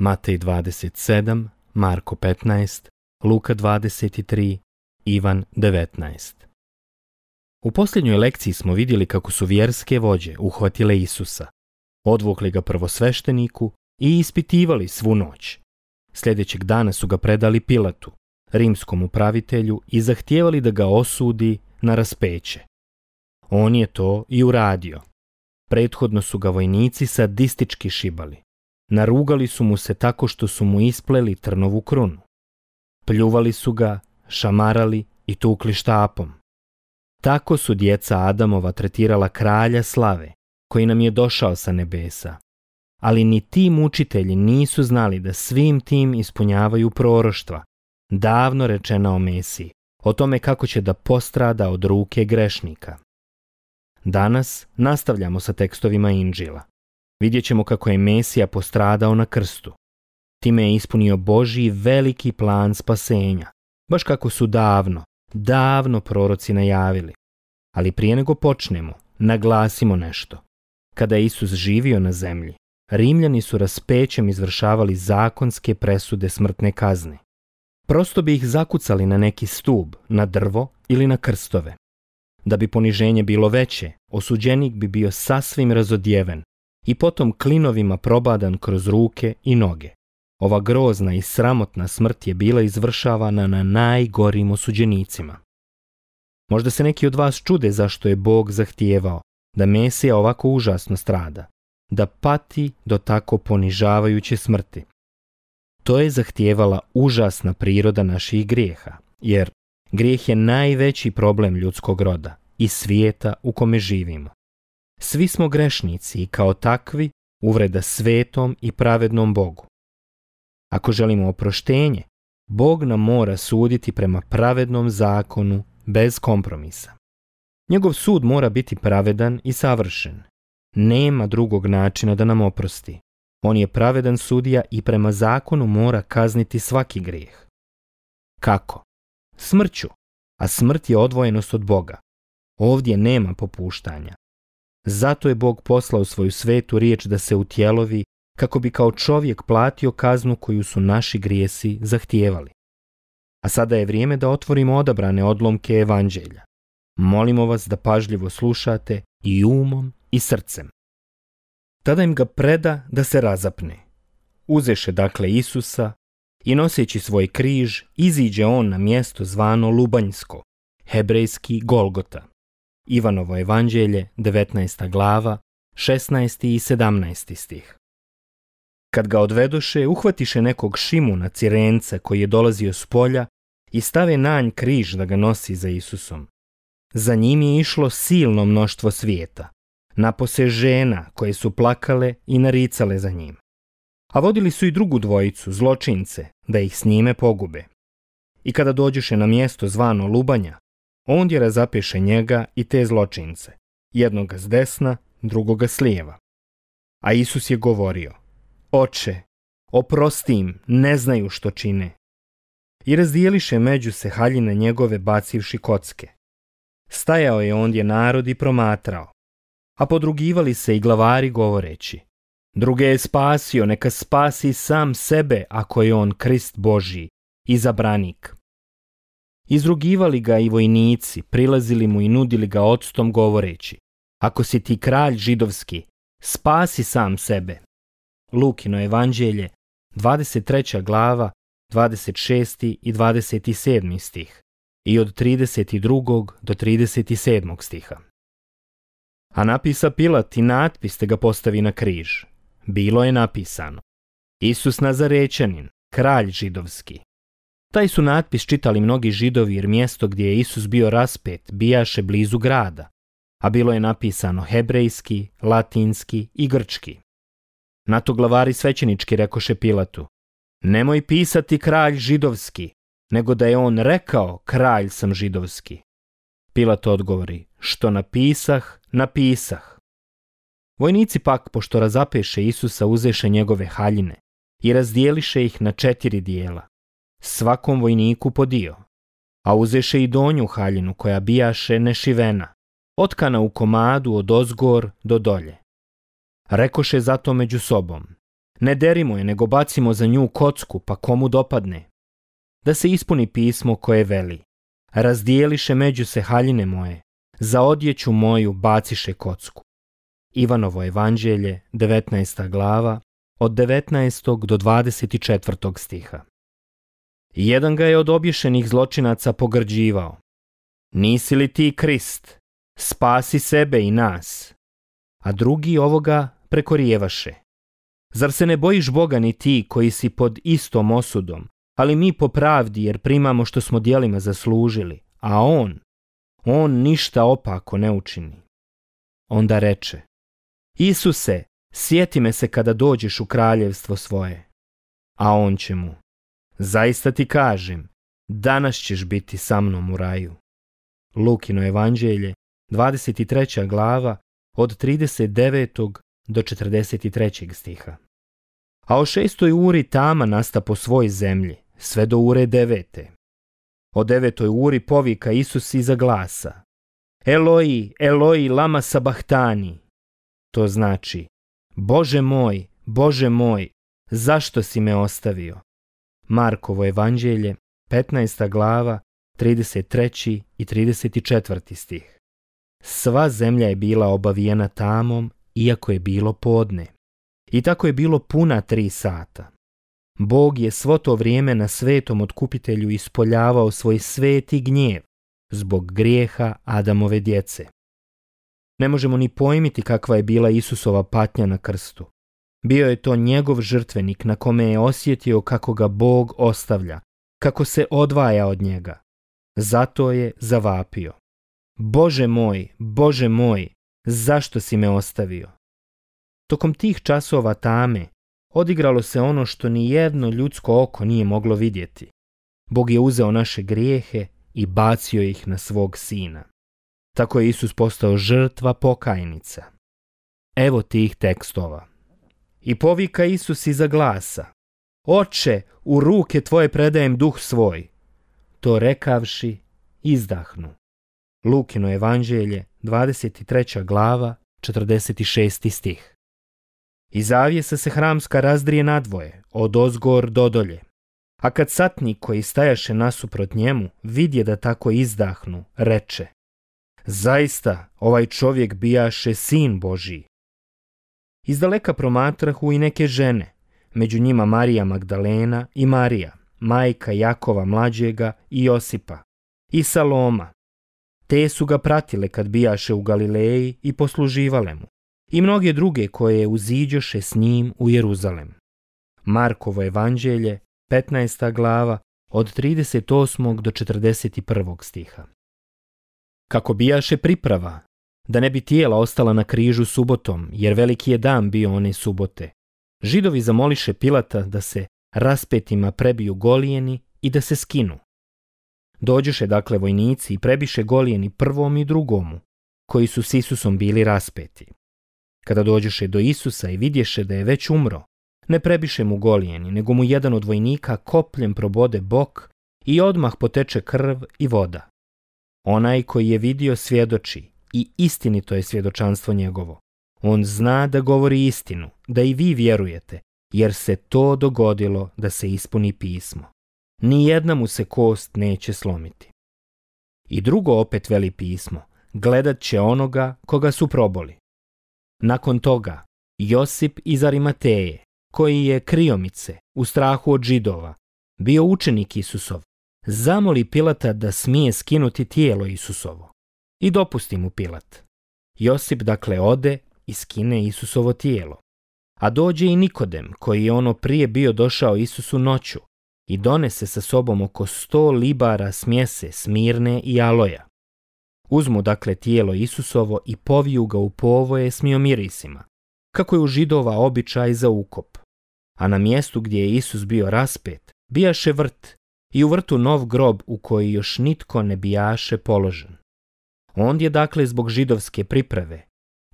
Matej 27, Marko 15, Luka 23, Ivan 19. U posljednjoj lekciji smo vidjeli kako su vjerske vođe uhvatile Isusa, odvukli ga prvosvešteniku i ispitivali svu noć. Sljedećeg dana su ga predali Pilatu, rimskom upravitelju i zahtijevali da ga osudi na raspeće. On je to i uradio. Prethodno su ga vojnici sadistički šibali, Narugali su mu se tako što su mu ispleli trnovu krunu. Pljuvali su ga, šamarali i tukli štapom. Tako su djeca Adamova tretirala kralja slave, koji nam je došao sa nebesa. Ali ni ti mučitelji nisu znali da svim tim ispunjavaju proroštva, davno rečena o Mesiji, o tome kako će da postrada od ruke grešnika. Danas nastavljamo sa tekstovima Inđila vidjet ćemo kako je Mesija postradao na krstu. Time je ispunio Božji veliki plan spasenja, baš kako su davno, davno proroci najavili. Ali prije nego počnemo, naglasimo nešto. Kada je Isus živio na zemlji, Rimljani su raspećem izvršavali zakonske presude smrtne kazne. Prosto bi ih zakucali na neki stub, na drvo ili na krstove. Da bi poniženje bilo veće, osuđenik bi bio sasvim razodjeven i potom klinovima probadan kroz ruke i noge. Ova grozna i sramotna smrt je bila izvršavana na najgorim osuđenicima. Možda se neki od vas čude zašto je Bog zahtijevao da Mesija ovako užasno strada, da pati do tako ponižavajuće smrti. To je zahtijevala užasna priroda naših grijeha, jer grijeh je najveći problem ljudskog roda i svijeta u kome živimo. Svi smo grešnici i kao takvi uvreda svetom i pravednom Bogu. Ako želimo oproštenje, Bog nam mora suditi prema pravednom zakonu bez kompromisa. Njegov sud mora biti pravedan i savršen. Nema drugog načina da nam oprosti. On je pravedan sudija i prema zakonu mora kazniti svaki grijeh. Kako? Smrću, a smrt je odvojenost od Boga. Ovdje nema popuštanja. Zato je Bog poslao svoju svetu riječ da se utjelovi kako bi kao čovjek platio kaznu koju su naši grijesi zahtijevali. A sada je vrijeme da otvorimo odabrane odlomke evanđelja. Molimo vas da pažljivo slušate i umom i srcem. Tada im ga preda da se razapne. Uzeše dakle Isusa i noseći svoj križ iziđe on na mjesto zvano Lubanjsko, hebrejski Golgota. Ivanovo evanđelje, 19. glava, 16. i 17. stih. Kad ga odvedoše, uhvatiše nekog Šimuna Cirenca koji je dolazio s polja i stave nanj križ da ga nosi za Isusom. Za njim je išlo silno mnoštvo svijeta, napose žena koje su plakale i naricale za njim. A vodili su i drugu dvojicu, zločince, da ih s njime pogube. I kada dođuše na mjesto zvano Lubanja, Ondje razapiše njega i te zločince, jednoga s desna, drugoga s lijeva. A Isus je govorio, Oče, oprosti im, ne znaju što čine. I razdijeliše među se haljine njegove bacivši kocke. Stajao je ondje narod i promatrao, a podrugivali se i glavari govoreći, Druge je spasio, neka spasi sam sebe ako je on krist Božji i zabranik. Izrugivali ga i vojnici, prilazili mu i nudili ga odstom govoreći Ako si ti kralj židovski, spasi sam sebe. Lukino evanđelje, 23. glava, 26. i 27. stih i od 32. do 37. stiha. A napisa Pilat i natpis te ga postavi na križ. Bilo je napisano. Isus Nazarećanin, kralj židovski. Taj su natpis čitali mnogi židovi jer mjesto gdje je Isus bio raspet bijaše blizu grada, a bilo je napisano hebrejski, latinski i grčki. Na to glavari svećenički rekoše Pilatu, nemoj pisati kralj židovski, nego da je on rekao kralj sam židovski. Pilat odgovori, što napisah, napisah. Vojnici pak, pošto razapeše Isusa, uzeše njegove haljine i razdijeliše ih na četiri dijela, svakom vojniku po dio. A uzeše i donju haljinu koja bijaše nešivena, otkana u komadu od ozgor do dolje. Rekoše zato među sobom, ne derimo je nego bacimo za nju kocku pa komu dopadne. Da se ispuni pismo koje veli, razdijeliše među se haljine moje, za odjeću moju baciše kocku. Ivanovo evanđelje, 19. glava, od 19. do 24. stiha. Jedan ga je od obješenih zločinaca pogrđivao. Nisi li ti krist? Spasi sebe i nas. A drugi ovoga prekorijevaše. Zar se ne bojiš Boga ni ti koji si pod istom osudom, ali mi po pravdi jer primamo što smo dijelima zaslužili, a on, on ništa opako ne učini. Onda reče, Isuse, sjeti me se kada dođeš u kraljevstvo svoje. A on će mu, Zaista ti kažem, danas ćeš biti sa mnom u raju. Lukino evanđelje, 23. glava, od 39. do 43. stiha. A o šestoj uri tama nasta po svoj zemlji, sve do ure devete. O devetoj uri povika Isus iza glasa. Eloi, Eloi, lama sabahtani. To znači, Bože moj, Bože moj, zašto si me ostavio? Markovo evanđelje, 15. glava, 33. i 34. stih. Sva zemlja je bila obavijena tamom, iako je bilo podne. I tako je bilo puna tri sata. Bog je svo to vrijeme na svetom otkupitelju ispoljavao svoj sveti gnjev zbog grijeha Adamove djece. Ne možemo ni pojmiti kakva je bila Isusova patnja na krstu. Bio je to njegov žrtvenik na kome je osjetio kako ga Bog ostavlja, kako se odvaja od njega. Zato je zavapio. Bože moj, Bože moj, zašto si me ostavio? Tokom tih časova tame odigralo se ono što ni jedno ljudsko oko nije moglo vidjeti. Bog je uzeo naše grijehe i bacio ih na svog sina. Tako je Isus postao žrtva pokajnica. Evo tih tekstova. I povika Isus iza glasa, Oče, u ruke tvoje predajem duh svoj. To rekavši, izdahnu. Lukino evanđelje, 23. glava, 46. stih. I zavjesa se hramska razdrije nadvoje, od ozgor do dolje. A kad satnik koji stajaše nasuprot njemu, vidje da tako izdahnu, reče. Zaista, ovaj čovjek bijaše sin Božiji. Iz daleka promatrahu i neke žene, među njima Marija Magdalena i Marija, majka Jakova mlađega i Josipa, i Saloma. Te su ga pratile kad bijaše u Galileji i posluživale mu, i mnoge druge koje uziđoše s njim u Jeruzalem. Markovo evanđelje, 15. glava, od 38. do 41. stiha. Kako bijaše priprava da ne bi tijela ostala na križu subotom, jer veliki je dan bio one subote. Židovi zamoliše Pilata da se raspetima prebiju golijeni i da se skinu. Dođeše dakle vojnici i prebiše golijeni prvom i drugomu, koji su s Isusom bili raspeti. Kada dođeše do Isusa i vidješe da je već umro, ne prebiše mu golijeni, nego mu jedan od vojnika kopljem probode bok i odmah poteče krv i voda. Onaj koji je vidio svjedoči, i istinito je svjedočanstvo njegovo. On zna da govori istinu, da i vi vjerujete, jer se to dogodilo da se ispuni pismo. Nijedna mu se kost neće slomiti. I drugo opet veli pismo, gledat će onoga koga su proboli. Nakon toga, Josip iz Arimateje, koji je kriomice, u strahu od židova, bio učenik Isusov, zamoli Pilata da smije skinuti tijelo Isusovo i dopusti mu Pilat. Josip dakle ode i skine Isusovo tijelo. A dođe i Nikodem, koji je ono prije bio došao Isusu noću, i donese sa sobom oko sto libara smjese smirne i aloja. Uzmu dakle tijelo Isusovo i poviju ga u povoje s miomirisima, kako je u židova običaj za ukop. A na mjestu gdje je Isus bio raspet, bijaše vrt i u vrtu nov grob u koji još nitko ne bijaše položen je dakle zbog židovske priprave,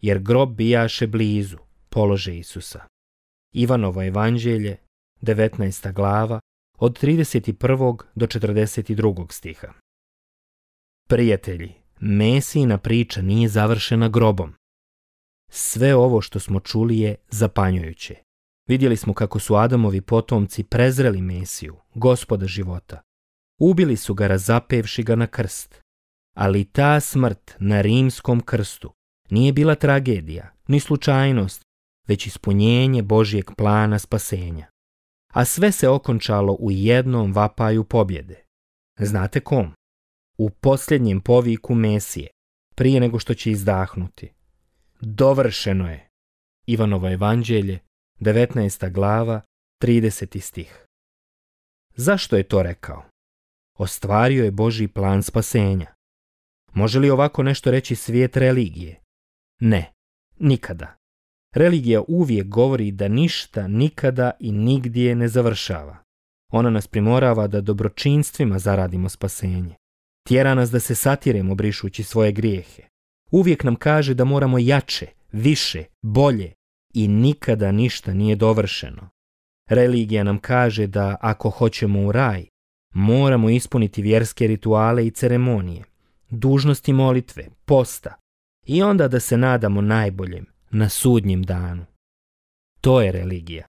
jer grob bijaše blizu, polože Isusa. Ivanovo evanđelje, 19. glava, od 31. do 42. stiha. Prijatelji, Mesijina priča nije završena grobom. Sve ovo što smo čuli je zapanjujuće. Vidjeli smo kako su Adamovi potomci prezreli Mesiju, gospoda života. Ubili su ga razapevši ga na krst. Ali ta smrt na rimskom krstu nije bila tragedija, ni slučajnost, već ispunjenje Božijeg plana spasenja. A sve se okončalo u jednom vapaju pobjede. Znate kom? U posljednjem poviku Mesije, prije nego što će izdahnuti. Dovršeno je! Ivanovo evanđelje, 19. glava, 30. stih. Zašto je to rekao? Ostvario je božji plan spasenja. Može li ovako nešto reći svijet religije? Ne, nikada. Religija uvijek govori da ništa nikada i nigdje ne završava. Ona nas primorava da dobročinstvima zaradimo spasenje. Tjera nas da se satiremo brišući svoje grijehe. Uvijek nam kaže da moramo jače, više, bolje i nikada ništa nije dovršeno. Religija nam kaže da ako hoćemo u raj, moramo ispuniti vjerske rituale i ceremonije dužnosti molitve, posta i onda da se nadamo najboljem na sudnjem danu. To je religija.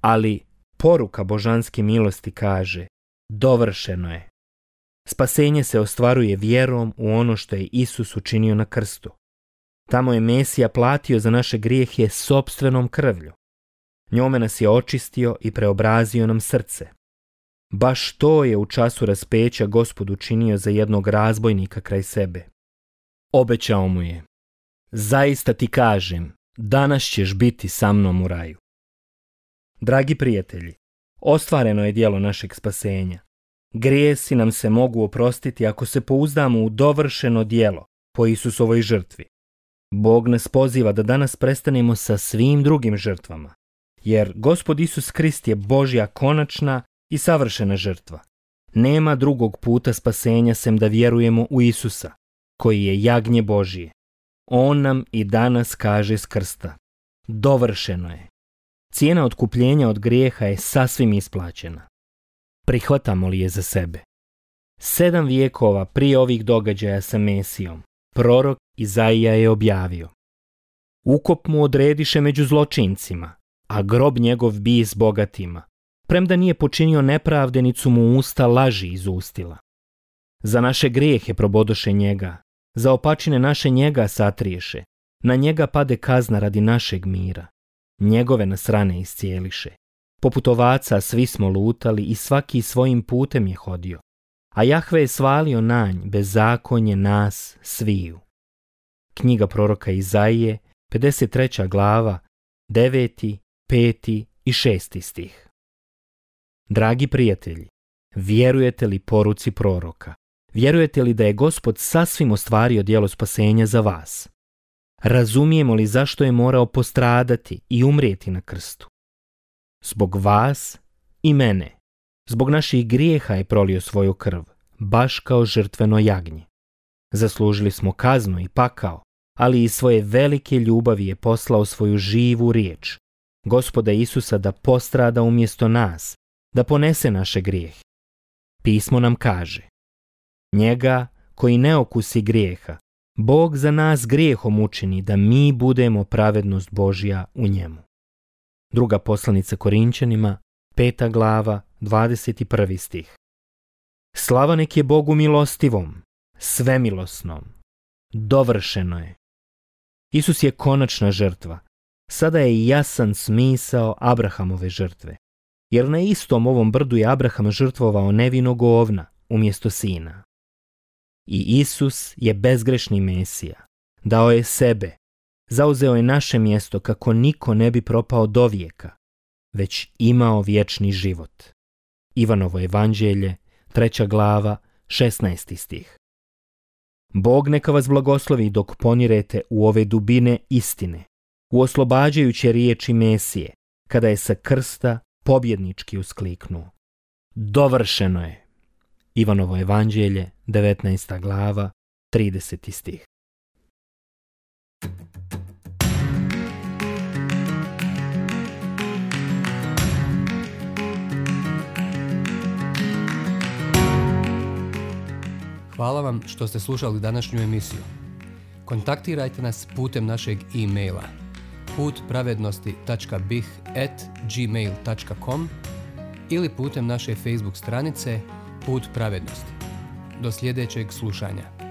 Ali poruka božanske milosti kaže dovršeno je. Spasenje se ostvaruje vjerom u ono što je Isus učinio na krstu. Tamo je Mesija platio za naše grijehe sobstvenom krvlju. Njome nas je očistio i preobrazio nam srce. Baš to je u času raspeća gospod učinio za jednog razbojnika kraj sebe. Obećao mu je, zaista ti kažem, danas ćeš biti sa mnom u raju. Dragi prijatelji, ostvareno je dijelo našeg spasenja. Grijesi nam se mogu oprostiti ako se pouzdamo u dovršeno dijelo po Isusovoj žrtvi. Bog nas poziva da danas prestanemo sa svim drugim žrtvama, jer Gospod Isus Krist je Božja konačna i savršena žrtva. Nema drugog puta spasenja sem da vjerujemo u Isusa, koji je jagnje Božije. On nam i danas kaže s krsta. Dovršeno je. Cijena otkupljenja od grijeha je sasvim isplaćena. Prihvatamo li je za sebe? Sedam vijekova prije ovih događaja sa Mesijom, prorok Izaija je objavio. Ukop mu odrediše među zločincima, a grob njegov bi s bogatima premda nije počinio nepravdenicu mu usta laži izustila. Za naše grijehe probodoše njega, za opačine naše njega satriješe, na njega pade kazna radi našeg mira, njegove nas rane iscijeliše. Poput ovaca svi smo lutali i svaki svojim putem je hodio, a Jahve je svalio nanj bez zakonje nas sviju. Knjiga proroka Izaije, 53. glava, 9., 5. i 6. stih. Dragi prijatelji, vjerujete li poruci proroka? Vjerujete li da je Gospod sasvim ostvario djelo spasenja za vas? Razumijemo li zašto je morao postradati i umrijeti na krstu? Zbog vas i mene. Zbog naših grijeha je prolio svoju krv, baš kao žrtveno jagnje. Zaslužili smo kaznu i pakao, ali i svoje velike ljubavi je poslao svoju živu riječ, gospoda Isusa da postrada umjesto nas, da ponese naše grijeh. Pismo nam kaže Njega koji ne okusi grijeha, Bog za nas grijehom učini da mi budemo pravednost Božja u njemu. Druga poslanica Korinčanima, peta glava, 21. stih. Slava nek je Bogu milostivom, svemilosnom. Dovršeno je. Isus je konačna žrtva. Sada je jasan smisao Abrahamove žrtve jer na istom ovom brdu je Abraham žrtvovao nevinog ovna umjesto sina. I Isus je bezgrešni Mesija. Dao je sebe. Zauzeo je naše mjesto kako niko ne bi propao do već imao vječni život. Ivanovo evanđelje, treća glava, 16. stih. Bog neka vas blagoslovi dok ponirete u ove dubine istine, u oslobađajuće riječi Mesije, kada je sa krsta pobjednički uskliknu. Dovršeno je! Ivanovo evanđelje, 19. glava, 30. stih. Hvala vam što ste slušali današnju emisiju. Kontaktirajte nas putem našeg e-maila putpravednosti.bih ili putem naše Facebook stranice Put pravednosti. Do sljedećeg slušanja.